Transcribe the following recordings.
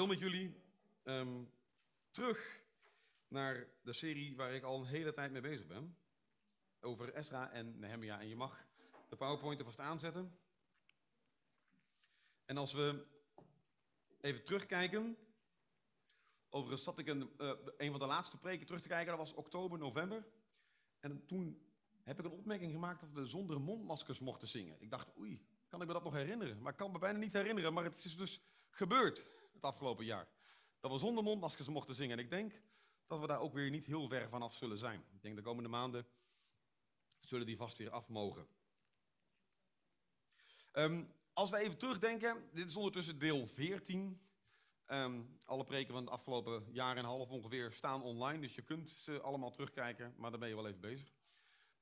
wil met jullie ehm, terug naar de serie waar ik al een hele tijd mee bezig ben. Over Esra en Nehemia. En je mag de PowerPoint er vast aanzetten. En als we even terugkijken. Overigens zat ik een, uh, een van de laatste preken terug te kijken. Dat was oktober, november. En toen heb ik een opmerking gemaakt dat we zonder mondmaskers mochten zingen. Ik dacht, oei, kan ik me dat nog herinneren? Maar ik kan me bijna niet herinneren. Maar het is dus gebeurd het afgelopen jaar. Dat we zonder mondmaskers mochten zingen. En ik denk dat we daar ook weer niet heel ver vanaf zullen zijn. Ik denk de komende maanden zullen die vast weer af mogen. Um, als we even terugdenken, dit is ondertussen deel 14. Um, ehm, alle preken van het afgelopen jaar en een half ongeveer staan online, dus je kunt ze allemaal terugkijken, maar dan ben je wel even bezig.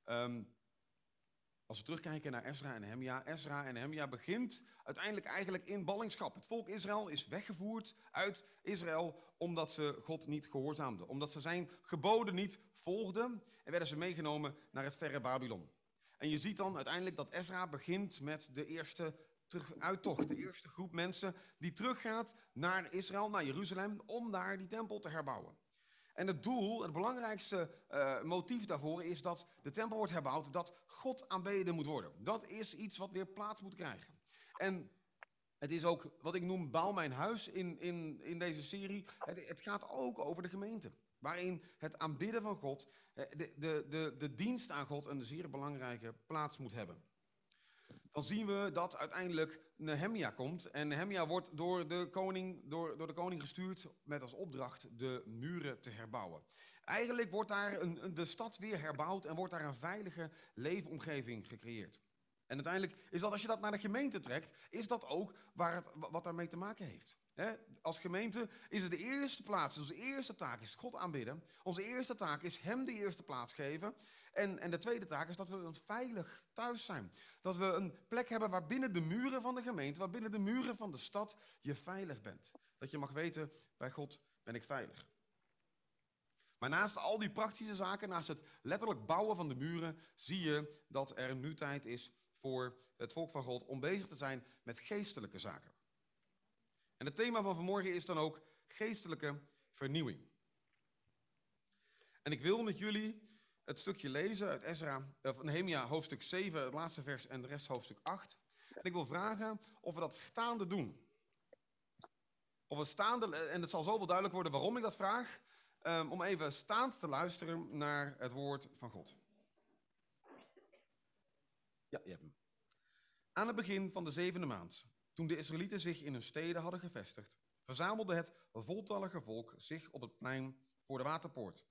Um, als we terugkijken naar Ezra en Nehemia, Ezra en Nehemia begint uiteindelijk eigenlijk in ballingschap. Het volk Israël is weggevoerd uit Israël omdat ze God niet gehoorzaamden. Omdat ze zijn geboden niet volgden en werden ze meegenomen naar het verre Babylon. En je ziet dan uiteindelijk dat Ezra begint met de eerste uittocht. De eerste groep mensen die teruggaat naar Israël, naar Jeruzalem, om daar die tempel te herbouwen. En het doel, het belangrijkste uh, motief daarvoor is dat de tempel wordt herbouwd, dat God aanbeden moet worden. Dat is iets wat weer plaats moet krijgen. En het is ook wat ik noem bouw mijn huis in, in, in deze serie. Het, het gaat ook over de gemeente. Waarin het aanbidden van God, eh, de, de, de, de dienst aan God een zeer belangrijke plaats moet hebben dan zien we dat uiteindelijk Nehemia komt. En Nehemia wordt door de, koning, door, door de koning gestuurd met als opdracht de muren te herbouwen. Eigenlijk wordt daar een, de stad weer herbouwd en wordt daar een veilige leefomgeving gecreëerd. En uiteindelijk is dat, als je dat naar de gemeente trekt, is dat ook waar het, wat daarmee te maken heeft. als gemeente is het de eerste plaats, onze eerste taak is God aanbidden. Onze eerste taak is Hem de eerste plaats geven. En, en de tweede taak is dat we een veilig thuis zijn. Dat we een plek hebben waar binnen de muren van de gemeente, waar binnen de muren van de stad je veilig bent. Dat je mag weten, bij God ben ik veilig. Maar naast al die praktische zaken, naast het letterlijk bouwen van de muren, zie je dat er nu tijd is voor het volk van God om bezig te zijn met geestelijke zaken. En het thema van vanmorgen is dan ook geestelijke vernieuwing. En ik wil met jullie het stukje lezen uit Ezra, of Nehemia hoofdstuk 7, het laatste vers en de rest hoofdstuk 8. En ik wil vragen of we dat staande doen. Of we staande, en het zal zo wel duidelijk worden waarom ik dat vraag, um, om even staand te luisteren naar het woord van God. Ja, je hebt hem. Aan het begin van de zevende maand, toen de Israëlieten zich in hun steden hadden gevestigd, verzamelde het voltallige volk zich op het plein voor de waterpoort.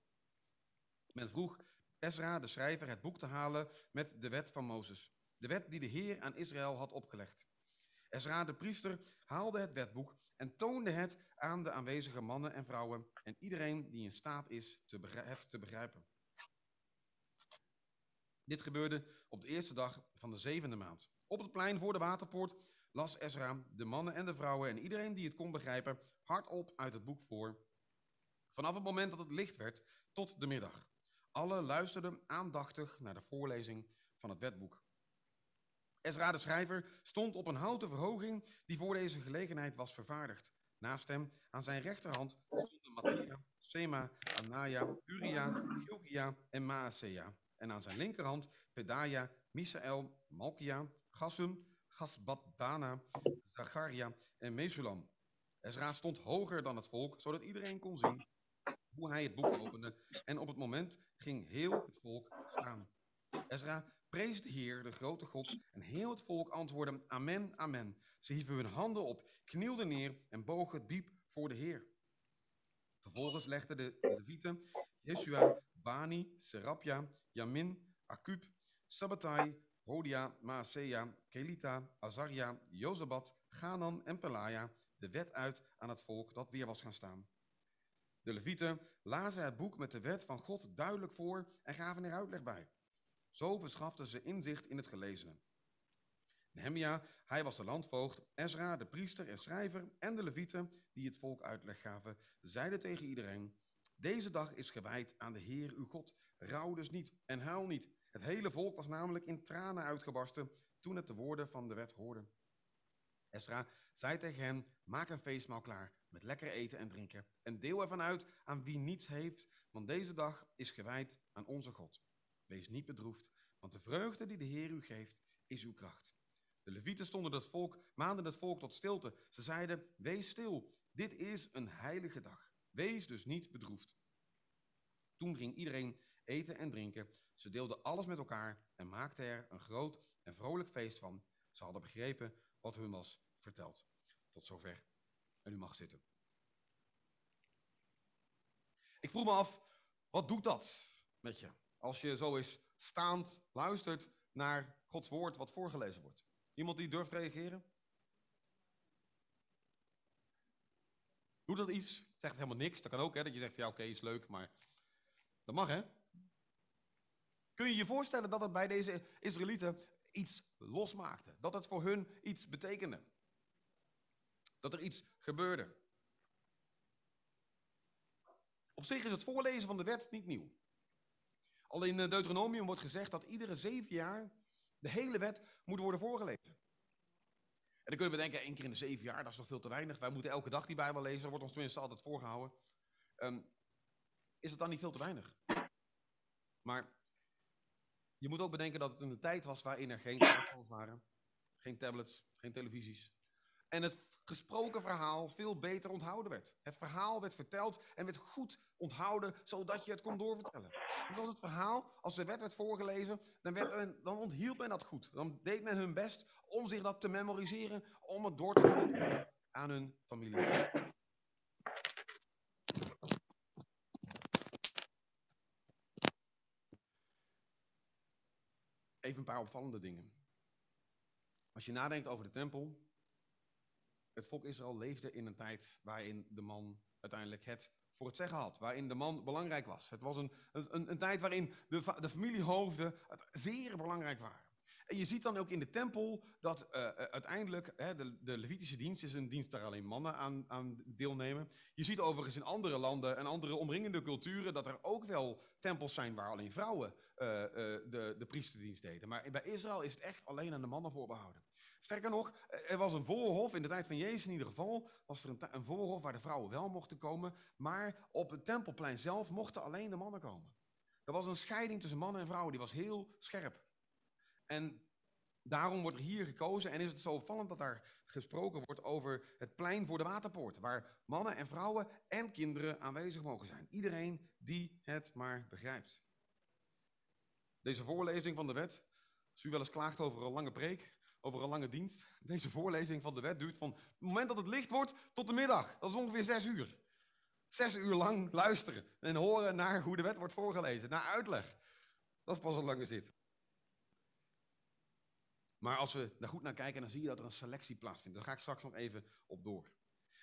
Men vroeg Ezra, de schrijver, het boek te halen met de wet van Mozes. De wet die de Heer aan Israël had opgelegd. Ezra, de priester, haalde het wetboek en toonde het aan de aanwezige mannen en vrouwen en iedereen die in staat is het te begrijpen. Dit gebeurde op de eerste dag van de zevende maand. Op het plein voor de waterpoort las Ezra de mannen en de vrouwen en iedereen die het kon begrijpen hardop uit het boek voor. Vanaf het moment dat het licht werd tot de middag. Alle luisterden aandachtig naar de voorlezing van het wetboek. Ezra de schrijver stond op een houten verhoging die voor deze gelegenheid was vervaardigd. Naast hem, aan zijn rechterhand, stonden Mattia, Sema, Anaya, Uria, Gilgia en Maasea. En aan zijn linkerhand Pedaja, Misael, Malkia, Gassum, Gasbadana, Zacharia en Mesulam. Ezra stond hoger dan het volk, zodat iedereen kon zien hoe hij het boek opende. En op het moment ging heel het volk staan. Ezra prees de Heer, de grote God, en heel het volk antwoordde, amen, amen. Ze hieven hun handen op, knielden neer en bogen diep voor de Heer. Vervolgens legden de Levieten, Jeshua, Bani, Serapja, Yamin, Akub, Sabbatai, Hodia, Maasea, Kelita, Azaria, Jozabat, Ganan en Pelaya de wet uit aan het volk dat weer was gaan staan. De Levieten lazen het boek met de wet van God duidelijk voor en gaven er uitleg bij. Zo verschaften ze inzicht in het gelezene. Nehemia, hij was de landvoogd, Ezra, de priester en schrijver en de Levieten die het volk uitleg gaven, zeiden tegen iedereen, deze dag is gewijd aan de Heer uw God. Rouw dus niet en huil niet. Het hele volk was namelijk in tranen uitgebarsten toen het de woorden van de wet hoorde. Ezra zei tegen hen, maak een feestmaal klaar, met lekker eten en drinken. En deel ervan uit aan wie niets heeft, want deze dag is gewijd aan onze God. Wees niet bedroefd, want de vreugde die de Heer u geeft, is uw kracht. De levieten stonden het volk, maanden het volk tot stilte. Ze zeiden, wees stil, dit is een heilige dag. Wees dus niet bedroefd. Toen ging iedereen eten en drinken. Ze deelden alles met elkaar en maakten er een groot en vrolijk feest van. Ze hadden begrepen wat hun was verteld. Tot zover. En u mag zitten. Ik vroeg me af, wat doet dat met je? Als je zo eens staand luistert naar Gods woord wat voorgelezen wordt. Iemand die durft reageren? Doet dat iets? Zegt helemaal niks. Dat kan ook, hè? Dat je zegt van ja, oké, is leuk, maar dat mag, hè? Kun je je voorstellen dat het bij deze Israëlieten iets losmaakte? Dat het voor hun iets betekende? Dat er iets gebeurde? Op zich is het voorlezen van de wet niet nieuw. Al in Deuteronomium wordt gezegd dat iedere zeven jaar de hele wet moet worden voorgelezen. En dan kunnen we denken, één keer in de zeven jaar, dat is nog veel te weinig. Wij moeten elke dag die Bijbel lezen, dat wordt ons tenminste altijd voorgehouden. Um, is het dan niet veel te weinig? Maar je moet ook bedenken dat het een tijd was waarin er geen telefoons waren, geen tablets, geen televisies. En het gesproken verhaal veel beter onthouden werd. Het verhaal werd verteld en werd goed onthouden, zodat je het kon doorvertellen. Dat was het verhaal, als de wet werd voorgelezen, dan, werd, dan onthield men dat goed. Dan deed men hun best om zich dat te memoriseren, om het door te geven aan hun familie. Even een paar opvallende dingen. Als je nadenkt over de tempel, het volk Israël leefde in een tijd waarin de man uiteindelijk het voor het zeggen had. Waarin de man belangrijk was. Het was een, een, een tijd waarin de, de familiehoofden zeer belangrijk waren. Je ziet dan ook in de tempel dat uh, uiteindelijk hè, de, de Levitische dienst is een dienst waar alleen mannen aan, aan, deelnemen. Je ziet overigens in andere landen en andere omringende culturen dat er ook wel tempels zijn waar alleen vrouwen uh, de, de priesterdienst deden. Maar bij Israël is het echt alleen aan de mannen voorbehouden. Sterker nog, er was een voorhof, in de tijd van Jezus in ieder geval, was er een, een voorhof waar de vrouwen wel mochten komen, maar op het tempelplein zelf mochten alleen de mannen komen. Er was een scheiding tussen mannen en vrouwen, die was heel scherp. En daarom wordt er hier gekozen en is het zo opvallend dat daar gesproken wordt over het plein voor de waterpoort, waar mannen en vrouwen en kinderen aanwezig mogen zijn. Iedereen die het maar begrijpt. Deze voorlezing van de wet, als u wel eens klaagt over een lange preek, over een lange dienst. Deze voorlezing van de wet duurt van het moment dat het licht wordt tot de middag. Dat is ongeveer zes uur. Zes uur lang luisteren en horen naar hoe de wet wordt voorgelezen, naar uitleg. Dat is pas een lange zit. Maar als we daar goed naar kijken, dan zie je dat er een selectie plaatsvindt. Daar ga ik straks nog even op door.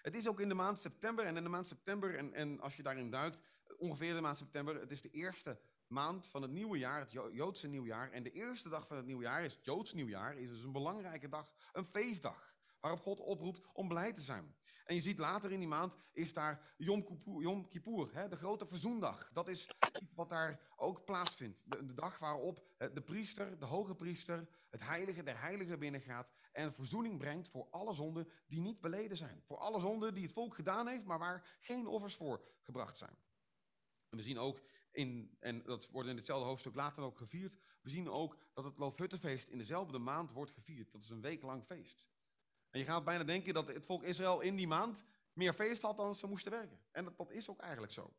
Het is ook in de maand september en in de maand september, en, en als je daarin duikt, ongeveer de maand september, het is de eerste maand van het nieuwe jaar, het Joodse nieuwjaar. En de eerste dag van het nieuwjaar is Joods nieuwjaar, is dus een belangrijke dag, een feestdag. Waarop God oproept om blij te zijn. En je ziet later in die maand is daar Yom Kippur, hè, de grote verzoendag. Dat is wat daar ook plaatsvindt. De, de, dag waarop de priester, de hoge priester, het heilige der heiligen binnengaat en verzoening brengt voor alle zonden die niet beleden zijn. Voor alle zonden die het volk gedaan heeft, maar waar geen offers voor gebracht zijn. En we zien ook in, en dat wordt in hetzelfde hoofdstuk later ook gevierd, we zien ook dat het Loofhuttenfeest in dezelfde maand wordt gevierd. Dat is een week lang feest. En je gaat bijna denken dat het volk Israël in die maand meer feest had dan ze moesten werken. En dat, dat is ook eigenlijk zo.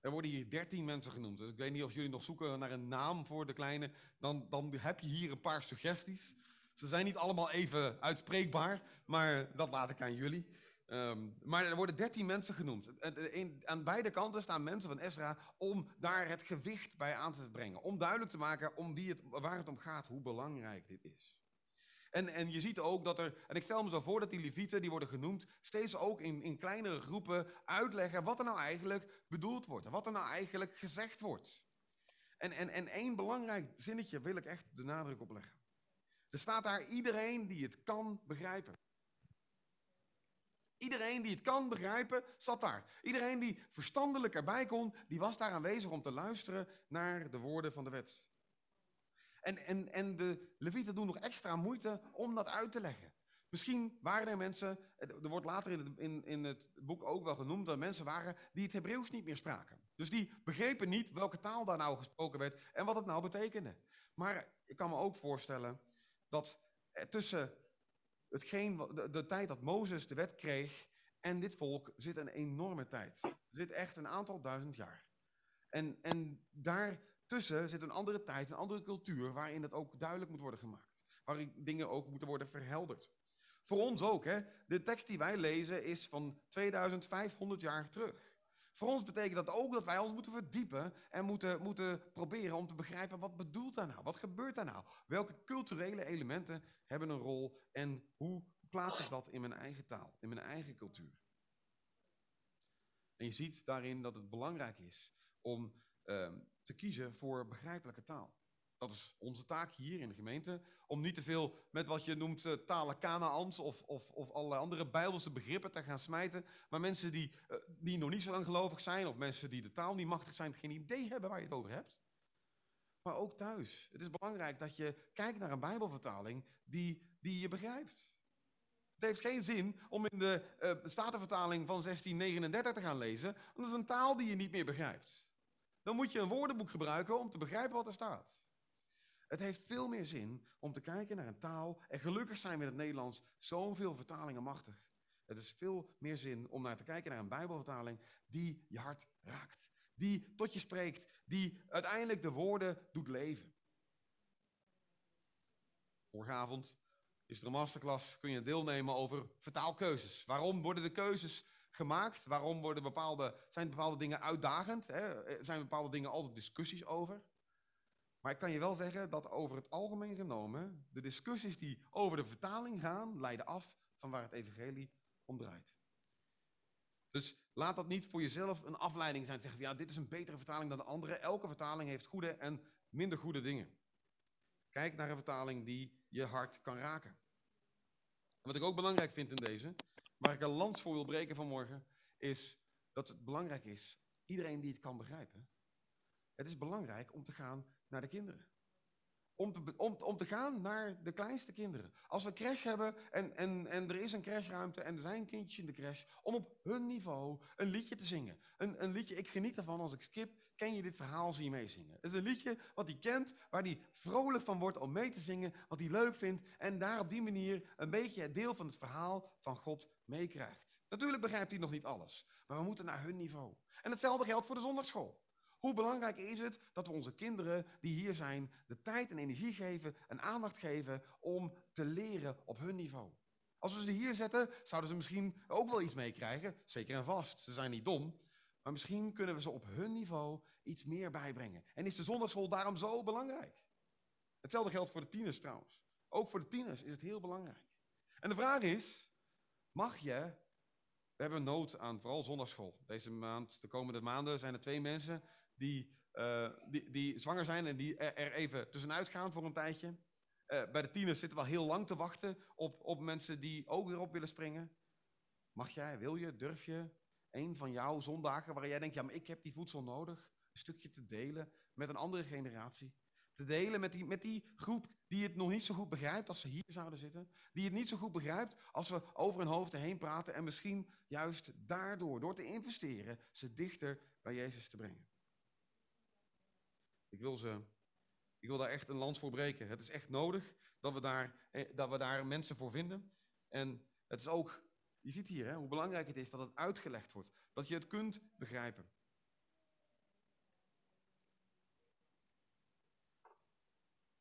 Er worden hier dertien mensen genoemd. Dus ik weet niet of jullie nog zoeken naar een naam voor de kleine. Dan, dan heb je hier een paar suggesties. Ze zijn niet allemaal even uitspreekbaar, maar dat laat ik aan jullie. Um, maar er worden dertien mensen genoemd. Aan beide kanten staan mensen van Ezra om daar het gewicht bij aan te brengen. Om duidelijk te maken om wie het, waar het om gaat, hoe belangrijk dit is. En, en je ziet ook dat er, en ik stel me zo voor dat die levieten, die worden genoemd, steeds ook in, in kleinere groepen uitleggen wat er nou eigenlijk bedoeld wordt. Wat er nou eigenlijk gezegd wordt. En, en, en één belangrijk zinnetje wil ik echt de nadruk op leggen. Er staat daar iedereen die het kan begrijpen. Iedereen die het kan begrijpen, zat daar. Iedereen die verstandelijk erbij kon, die was daar aanwezig om te luisteren naar de woorden van de wet. En, en, en de levieten doen nog extra moeite om dat uit te leggen. Misschien waren er mensen, er wordt later in het, in, in het boek ook wel genoemd, dat mensen waren die het Hebreeuws niet meer spraken. Dus die begrepen niet welke taal daar nou gesproken werd en wat het nou betekende. Maar ik kan me ook voorstellen dat tussen hetgeen, de, de tijd dat Mozes de wet kreeg en dit volk zit een enorme tijd. Er zit echt een aantal duizend jaar. En, en daartussen zit een andere tijd, een andere cultuur, waarin het ook duidelijk moet worden gemaakt. Waarin dingen ook moeten worden verhelderd. Voor ons ook, hè. De tekst die wij lezen is van 2500 jaar terug. Voor ons betekent dat ook dat wij ons moeten verdiepen en moeten, moeten proberen om te begrijpen wat bedoelt daar nou? Wat gebeurt daar nou? Welke culturele elementen hebben een rol en hoe plaats ik dat in mijn eigen taal, in mijn eigen cultuur? En je ziet daarin dat het belangrijk is om ehm, te kiezen voor begrijpelijke taal. Dat is onze taak hier in de gemeente. Om niet te veel met wat je noemt uh, talen Kanaans of, of, of allerlei andere bijbelse begrippen te gaan smijten. Maar mensen die, uh, die nog niet zo lang gelovig zijn, of mensen die de taal niet machtig zijn, geen idee hebben waar je het over hebt. Maar ook thuis. Het is belangrijk dat je kijkt naar een Bijbelvertaling die, die je begrijpt. Het heeft geen zin om in de uh, Statenvertaling van 1639 te gaan lezen, want dat is een taal die je niet meer begrijpt. Dan moet je een woordenboek gebruiken om te begrijpen wat er staat. Het heeft veel meer zin om te kijken naar een taal. En gelukkig zijn we in het Nederlands zoveel vertalingen machtig. Het is veel meer zin om naar te kijken naar een Bijbelvertaling die je hart raakt. Die tot je spreekt. Die uiteindelijk de woorden doet leven. Morgenavond is er een masterclass. Kun je deelnemen over vertaalkeuzes. Waarom worden de keuzes gemaakt? Waarom worden bepaalde, zijn bepaalde dingen uitdagend? Hè? Zijn bepaalde dingen altijd discussies over? Maar ik kan je wel zeggen dat over het algemeen genomen de discussies die over de vertaling gaan, leiden af van waar het evangelie om draait. Dus laat dat niet voor jezelf een afleiding zijn. Zeggen, ja, dit is een betere vertaling dan de andere. Elke vertaling heeft goede en minder goede dingen. Kijk naar een vertaling die je hart kan raken. En wat ik ook belangrijk vind in deze, waar ik een lans voor wil breken vanmorgen, is dat het belangrijk is, iedereen die het kan begrijpen, het is belangrijk om te gaan naar de kinderen. Om te, om, om te gaan naar de kleinste kinderen. Als we crash hebben en, en, en er is een crashruimte en er zijn kindjes in de crash, om op hun niveau een liedje te zingen. Een, een liedje, ik geniet ervan als ik skip, ken je dit verhaal, zie je meezingen. Het is een liedje wat hij kent, waar hij vrolijk van wordt om mee te zingen, wat hij leuk vindt en daar op die manier een beetje het deel van het verhaal van God meekrijgt. Natuurlijk begrijpt hij nog niet alles, maar we moeten naar hun niveau. En hetzelfde geldt voor de zondagschool. Hoe belangrijk is het dat we onze kinderen die hier zijn de tijd en energie geven en aandacht geven om te leren op hun niveau? Als we ze hier zetten, zouden ze misschien ook wel iets meekrijgen, zeker en vast. Ze zijn niet dom, maar misschien kunnen we ze op hun niveau iets meer bijbrengen. En is de zondagschool daarom zo belangrijk? Hetzelfde geldt voor de tieners trouwens. Ook voor de tieners is het heel belangrijk. En de vraag is, mag je we hebben nood aan vooral zondagschool. Deze maand, de komende maanden, zijn er twee mensen die, uh, die, die zwanger zijn en die er even tussenuit gaan voor een tijdje. Uh, bij de tieners zitten we al heel lang te wachten op, op mensen die ook weer op willen springen. Mag jij, wil je, durf je een van jouw zondagen waar jij denkt, ja, maar ik heb die voedsel nodig, een stukje te delen met een andere generatie? Te delen met die, met die groep die het nog niet zo goed begrijpt als ze hier zouden zitten. Die het niet zo goed begrijpt als we over hun hoofd heen praten en misschien juist daardoor, door te investeren, ze dichter bij Jezus te brengen. Ik wil, ze, ik wil daar echt een lans voor breken. Het is echt nodig dat we daar, eh, dat we daar mensen voor vinden. En het is ook, je ziet hier hè, hoe belangrijk het is dat het uitgelegd wordt. Dat je het kunt begrijpen.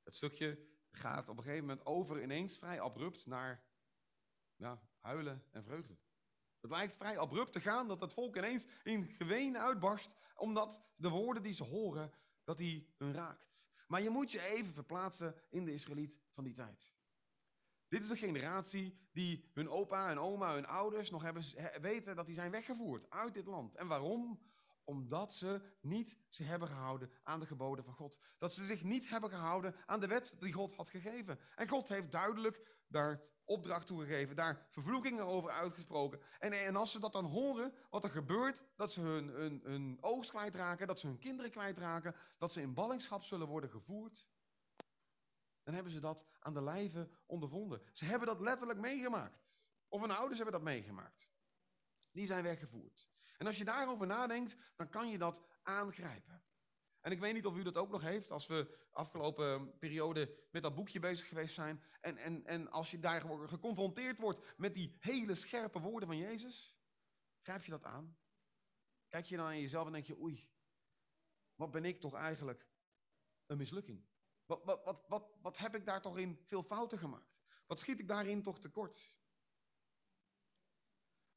Het stukje gaat op een gegeven moment over ineens vrij abrupt naar ja, huilen en vreugde. Het lijkt vrij abrupt te gaan dat het volk ineens in geween uitbarst, omdat de woorden die ze horen dat hij hun raakt. Maar je moet je even verplaatsen in de Israëliet van die tijd. Dit is een generatie die hun opa en oma, hun ouders nog hebben, weten dat die zijn weggevoerd uit dit land. En waarom? Omdat ze niet zich hebben gehouden aan de geboden van God. Dat ze zich niet hebben gehouden aan de wet die God had gegeven. En God heeft duidelijk daar opdracht toegegeven, daar vervloekingen over uitgesproken. En, en als ze dat dan horen, wat er gebeurt, dat ze hun, hun, hun oogst kwijtraken, dat ze hun kinderen kwijtraken, dat ze in ballingschap zullen worden gevoerd. dan hebben ze dat aan de lijve ondervonden. Ze hebben dat letterlijk meegemaakt. Of hun ouders hebben dat meegemaakt. Die zijn weggevoerd. En als je daarover nadenkt, dan kan je dat aangrijpen. En ik weet niet of u dat ook nog heeft, als we afgelopen periode met dat boekje bezig geweest zijn. En, en, en als je daar geconfronteerd wordt met die hele scherpe woorden van Jezus, grijp je dat aan? Kijk je dan aan jezelf en denk je, oei, wat ben ik toch eigenlijk een mislukking? Wat, wat, wat, wat, wat heb ik daar toch in veel fouten gemaakt? Wat schiet ik daarin toch tekort?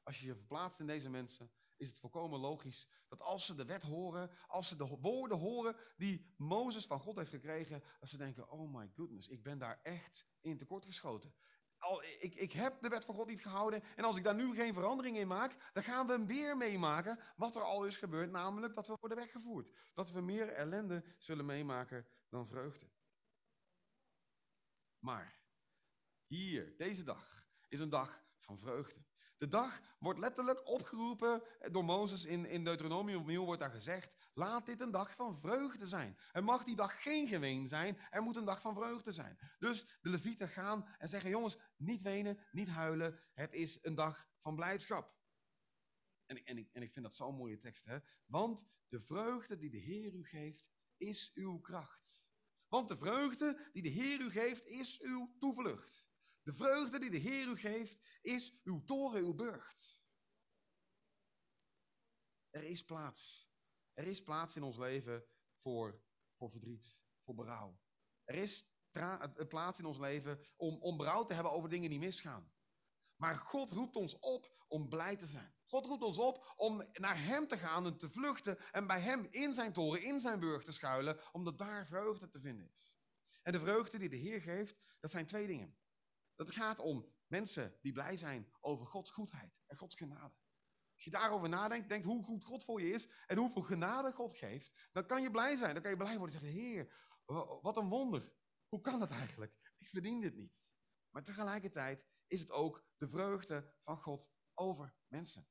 Als je je verplaatst in deze mensen, is het volkomen logisch dat als ze de wet horen, als ze de woorden horen die Mozes van God heeft gekregen, dat ze denken, oh my goodness, ik ben daar echt in tekort geschoten. Al, ik, ik heb de wet van God niet gehouden en als ik daar nu geen verandering in maak, dan gaan we weer meemaken wat er al is gebeurd, namelijk dat we worden weggevoerd. Dat we meer ellende zullen meemaken dan vreugde. Maar hier, deze dag, is een dag van vreugde. De dag wordt letterlijk opgeroepen door Mozes in, in Deuteronomium. Opnieuw wordt daar gezegd, laat dit een dag van vreugde zijn. Er mag die dag geen geween zijn, er moet een dag van vreugde zijn. Dus de levieten gaan en zeggen, jongens, niet wenen, niet huilen. Het is een dag van blijdschap. En, en, en ik vind dat zo'n mooie tekst, hè. Want de vreugde die de Heer u geeft, is uw kracht. Want de vreugde die de Heer u geeft, is uw toevlucht. De vreugde die de Heer u geeft, is uw toren, uw burcht. Er is plaats. Er is plaats in ons leven voor, voor verdriet, voor berouw. Er is plaats in ons leven om, om berouw te hebben over dingen die misgaan. Maar God roept ons op om blij te zijn. God roept ons op om naar Hem te gaan en te vluchten en bij Hem in zijn toren, in zijn burcht te schuilen, omdat daar vreugde te vinden is. En de vreugde die de Heer geeft, dat zijn twee dingen. Dat gaat om mensen die blij zijn over Gods goedheid en Gods genade. Als je daarover nadenkt, denkt hoe goed God voor je is en hoeveel genade God geeft, dan kan je blij zijn. Dan kan je blij worden en zeggen, Heer, wat een wonder. Hoe kan dat eigenlijk? Ik verdien dit niet. Maar tegelijkertijd is het ook de vreugde van God over mensen.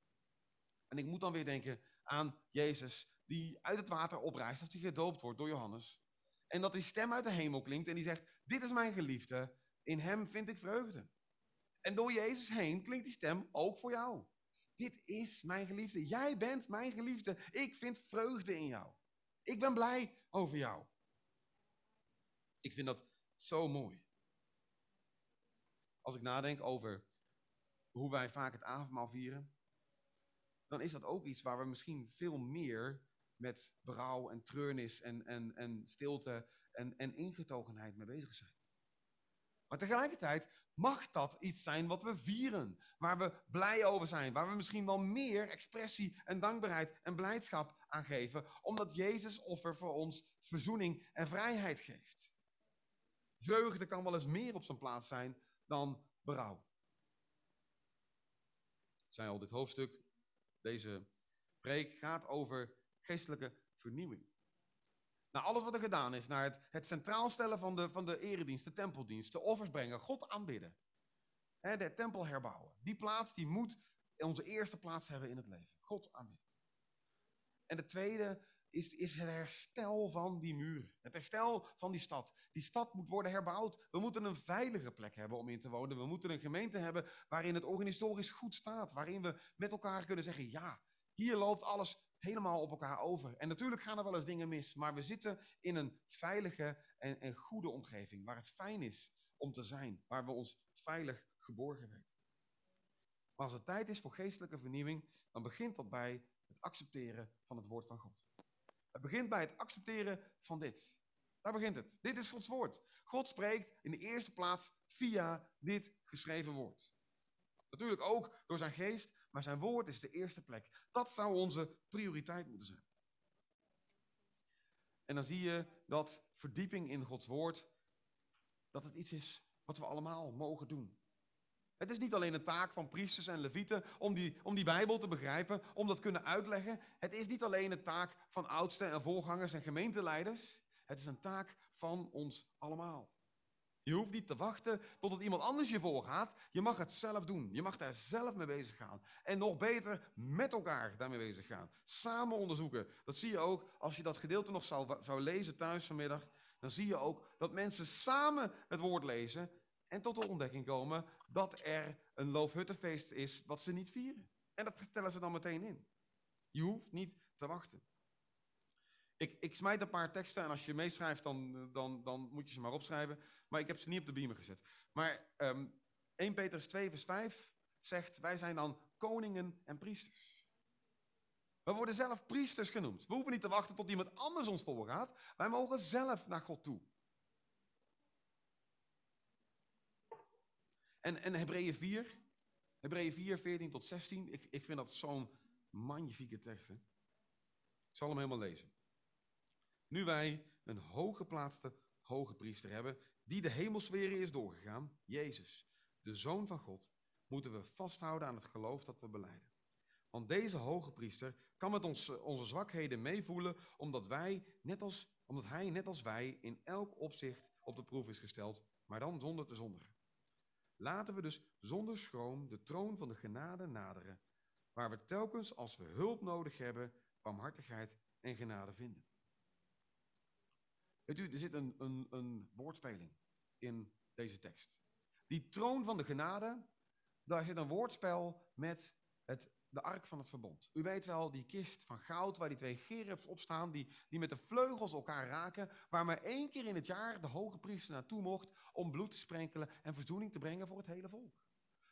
En ik moet dan weer denken aan Jezus die uit het water oprijst als hij gedoopt wordt door Johannes. En dat die stem uit de hemel klinkt en die zegt, dit is mijn geliefde, in hem vind ik vreugde. En door Jezus heen klinkt die stem ook voor jou. Dit is mijn geliefde. Jij bent mijn geliefde. Ik vind vreugde in jou. Ik ben blij over jou. Ik vind dat zo mooi. Als ik nadenk over hoe wij vaak het avondmaal vieren, dan is dat ook iets waar we misschien veel meer met berouw en treurnis en, en, en stilte en, en ingetogenheid mee bezig zijn. Maar tegelijkertijd mag dat iets zijn wat we vieren, waar we blij over zijn, waar we misschien wel meer expressie en dankbaarheid en blijdschap aan geven, omdat Jezus offer voor ons verzoening en vrijheid geeft. Vreugde kan wel eens meer op zijn plaats zijn dan berouw. Ik zei al, dit hoofdstuk, deze preek gaat over geestelijke vernieuwing. Nou, alles wat er gedaan is, naar het, het centraal stellen van de, van de eredienst, de tempeldienst, de offers brengen, God aanbidden. He, de tempel herbouwen. Die plaats die moet onze eerste plaats hebben in het leven. God aanbidden. En de tweede is, is het herstel van die muren. Het herstel van die stad. Die stad moet worden herbouwd. We moeten een veilige plek hebben om in te wonen. We moeten een gemeente hebben waarin het organisatorisch goed staat. Waarin we met elkaar kunnen zeggen, ja, hier loopt alles helemaal op elkaar over. En natuurlijk gaan er wel eens dingen mis, maar we zitten in een veilige en, en goede omgeving, waar het fijn is om te zijn, waar we ons veilig geborgen weten. Maar als het tijd is voor geestelijke vernieuwing, dan begint dat bij het accepteren van het woord van God. Het begint bij het accepteren van dit. Daar begint het. Dit is Gods woord. God spreekt in de eerste plaats via dit geschreven woord. Natuurlijk ook door zijn geest, maar zijn woord is de eerste plek. Dat zou onze prioriteit moeten zijn. En dan zie je dat verdieping in Gods woord, dat het iets is wat we allemaal mogen doen. Het is niet alleen een taak van priesters en levieten om die, om die Bijbel te begrijpen, om dat kunnen uitleggen. Het is niet alleen een taak van oudsten en voorgangers en gemeenteleiders. Het is een taak van ons allemaal. Je hoeft niet te wachten totdat iemand anders je voorgaat. Je mag het zelf doen. Je mag daar zelf mee bezig gaan. En nog beter met elkaar daarmee bezig gaan. Samen onderzoeken. Dat zie je ook als je dat gedeelte nog zou, zou lezen thuis vanmiddag. dan zie je ook dat mensen samen het woord lezen en tot de ontdekking komen dat er een loofhuttenfeest is wat ze niet vieren. En dat stellen ze dan meteen in. Je hoeft niet te wachten. Ik, ik smijt een paar teksten en als je meeschrijft, dan, dan, dan moet je ze maar opschrijven. Maar ik heb ze niet op de beamer gezet. Maar um, 1 Petrus 2 vers 5 zegt, wij zijn dan koningen en priesters. We worden zelf priesters genoemd. We hoeven niet te wachten tot iemand anders ons voorgaat. Wij mogen zelf naar God toe. En, en Hebreeën 4, Hebreeën 4, 14 tot 16, ik, ik vind dat zo'n magnifieke tekst. Hè? Ik zal hem helemaal lezen. Nu wij een hooggeplaatste hoge priester hebben, die de hemelsferen is doorgegaan, Jezus, de Zoon van God, moeten we vasthouden aan het geloof dat we beleiden. Want deze hoge priester kan met ons, onze zwakheden meevoelen, omdat, wij, net als, omdat hij, net als wij, in elk opzicht op de proef is gesteld, maar dan zonder te zondigen. Laten we dus zonder schroom de troon van de genade naderen, waar we telkens als we hulp nodig hebben, barmhartigheid en genade vinden. U, er zit een, een, een woordspeling in deze tekst. Die troon van de genade, daar zit een woordspel met het, de ark van het verbond. U weet wel, die kist van goud waar die twee gerubs op staan, die, die met de vleugels elkaar raken, waar maar één keer in het jaar de hoge priester naartoe mocht om bloed te sprenkelen en verzoening te brengen voor het hele volk.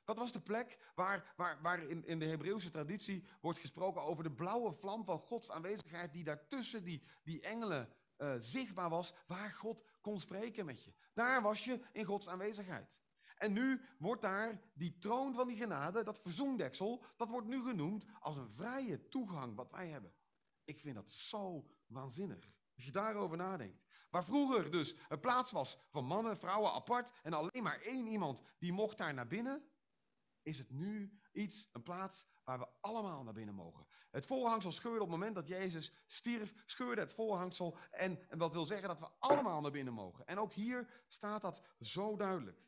Dat was de plek waar, waar, waar in, in de Hebreeuwse traditie wordt gesproken over de blauwe vlam van Gods aanwezigheid die daartussen die, die engelen uh, zichtbaar was, waar God kon spreken met je. Daar was je in Gods aanwezigheid. En nu wordt daar die troon van die genade, dat verzoendeksel, dat wordt nu genoemd als een vrije toegang wat wij hebben. Ik vind dat zo waanzinnig. Als je daarover nadenkt. Waar vroeger dus een plaats was van mannen, vrouwen apart en alleen maar één iemand die mocht daar naar binnen, is het nu iets, een plaats waar we allemaal naar binnen mogen. Het voorhangsel scheurde op het moment dat Jezus stierf, scheurde het voorhangsel en, en dat wil zeggen dat we allemaal naar binnen mogen. En ook hier staat dat zo duidelijk.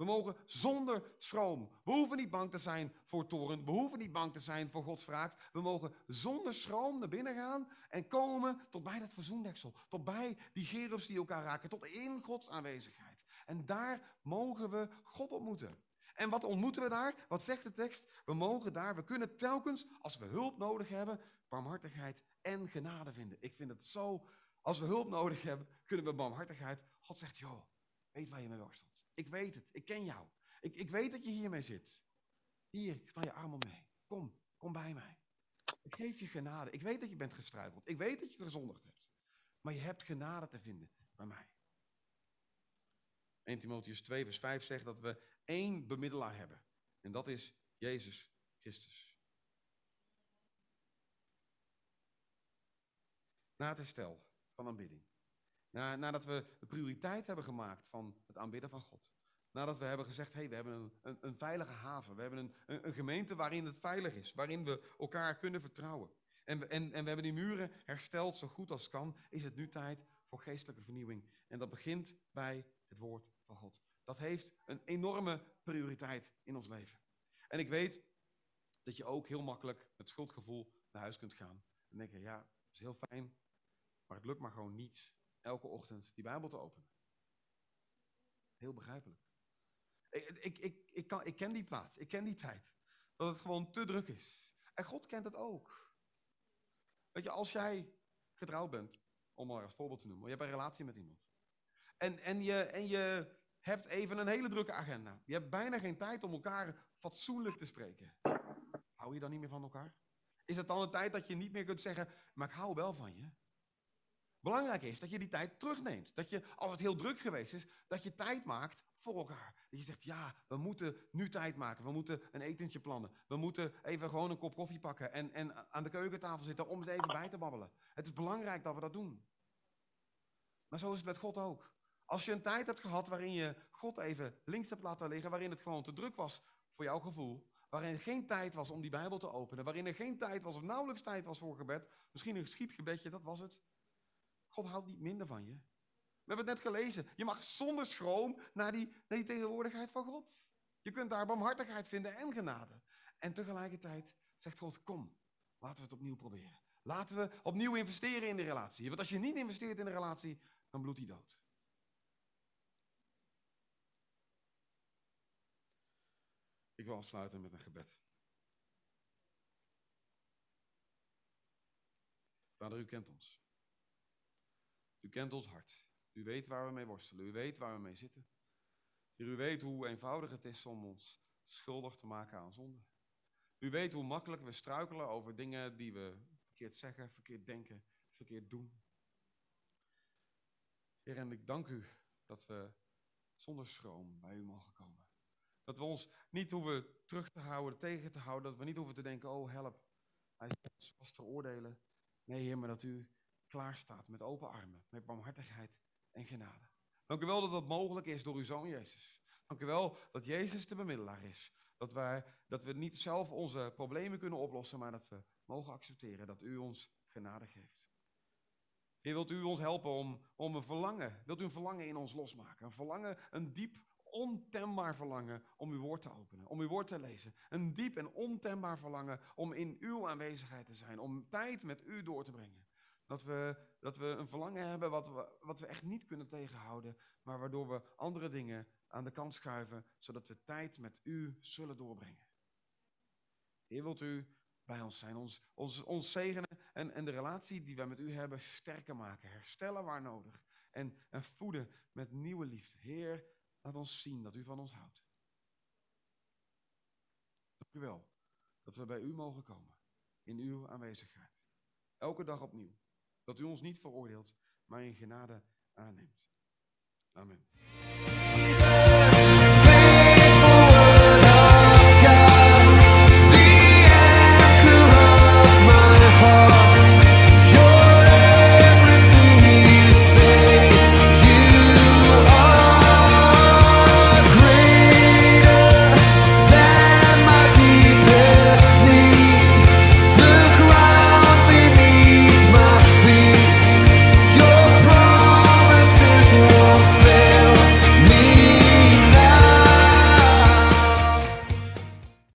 We mogen zonder schroom. We hoeven niet bang te zijn voor toren. We hoeven niet bang te zijn voor Gods wraak. We mogen zonder schroom naar binnen gaan en komen tot bij dat verzoendeksel. Tot bij die gerubs die elkaar raken. Tot in Gods aanwezigheid. En daar mogen we God ontmoeten. En wat ontmoeten we daar? Wat zegt de tekst? We mogen daar, we kunnen telkens, als we hulp nodig hebben, barmhartigheid en genade vinden. Ik vind het zo, als we hulp nodig hebben, kunnen we barmhartigheid. God zegt, joh, weet waar je mee worstelt. Ik weet het, ik ken jou. Ik, ik weet dat je hiermee zit. Hier, sta je arm om mee. Kom, kom bij mij. Ik geef je genade. Ik weet dat je bent gestruikeld. Ik weet dat je gezondigd hebt. Maar je hebt genade te vinden bij mij. 1 Timotheus 2 vers 5 zegt dat we één bemiddelaar hebben. En dat is Jezus Christus. Na het herstel van aanbidding. Na, nadat we de prioriteit hebben gemaakt van het aanbidden van God. Nadat we hebben gezegd, hey, we hebben een, een, veilige haven. We hebben een, een, een, gemeente waarin het veilig is. Waarin we elkaar kunnen vertrouwen. En en, en we hebben die muren hersteld zo goed als kan. Is het nu tijd voor geestelijke vernieuwing. En dat begint bij het woord van God. Dat heeft een enorme prioriteit in ons leven. En ik weet dat je ook heel makkelijk met schuldgevoel naar huis kunt gaan. En denken, ja, dat is heel fijn, maar het lukt maar gewoon niet elke ochtend die Bijbel te openen. Heel begrijpelijk. Ik, ik, ik, ik, kan, ik ken die plaats, ik ken die tijd. Dat het gewoon te druk is. En God kent het ook. Weet je, als jij getrouwd bent, om maar als voorbeeld te noemen, je hebt een relatie met iemand. En, en, je, en je hebt even een hele drukke agenda. Je hebt bijna geen tijd om elkaar fatsoenlijk te spreken. Hou je dan niet meer van elkaar? Is het dan een tijd dat je niet meer kunt zeggen, maar ik hou wel van je? Belangrijk is dat je die tijd terugneemt. Dat je, als het heel druk geweest is, dat je tijd maakt voor elkaar. Dat je zegt, ja, we moeten nu tijd maken. We moeten een etentje plannen. We moeten even gewoon een kop koffie pakken en, en aan de keukentafel zitten om eens even bij te babbelen. Het is belangrijk dat we dat doen. Maar zo is het met God ook. Als je een tijd hebt gehad waarin je God even links hebt laten liggen, waarin het gewoon te druk was voor jouw gevoel, waarin geen tijd was om die Bijbel te openen, waarin er geen tijd was of nauwelijks tijd was voor gebed, misschien een schietgebedje, dat was het. God houdt niet minder van je. We hebben het net gelezen. Je mag zonder schroom naar die, naar die tegenwoordigheid van God. Je kunt daar barmhartigheid vinden en genade. En tegelijkertijd zegt God, kom, laten we het opnieuw proberen. Laten we opnieuw investeren in de relatie. Want als je niet investeert in de relatie, dan bloedt hij dood. Ik wil afsluiten met een gebed. Vader, u kent ons. U kent ons hart. U weet waar we mee worstelen. U weet waar we mee zitten. u weet hoe eenvoudig het is om ons schuldig te maken aan zonde. U weet hoe makkelijk we struikelen over dingen die we verkeerd zeggen, verkeerd denken, verkeerd doen. Heer, en ik dank u dat we zonder schroom bij u mogen komen. Dat we ons niet hoeven terug te houden, tegen te houden. Dat we niet hoeven te denken, oh help, hij is vast te oordelen. Nee, Heer, maar dat u klaar staat met open armen, met barmhartigheid en genade. Dank u wel dat dat mogelijk is door uw Zoon Jezus. Dank u wel dat Jezus de bemiddelaar is. Dat, wij, dat we niet zelf onze problemen kunnen oplossen, maar dat we mogen accepteren dat u ons genade geeft. Heer, wilt u ons helpen om, om een verlangen, wilt u een verlangen in ons losmaken? Een verlangen, een diep, ontembaar verlangen om uw woord te openen, om uw woord te lezen. Een diep en ontembaar verlangen om in uw aanwezigheid te zijn, om tijd met u door te brengen. Dat we, dat we een verlangen hebben wat we, wat we echt niet kunnen tegenhouden, maar waardoor we andere dingen aan de kant schuiven, zodat we tijd met u zullen doorbrengen. Heer, wilt u bij ons zijn, ons, ons, ons zegenen en, en de relatie die wij met u hebben sterker maken, herstellen waar nodig en, en voeden met nieuwe liefde. Heer, laat ons zien dat u van ons houdt. Dank u wel dat we bij u mogen komen, in uw aanwezigheid. Elke dag opnieuw. Dat u ons niet veroordeelt, maar in genade aanneemt. Amen.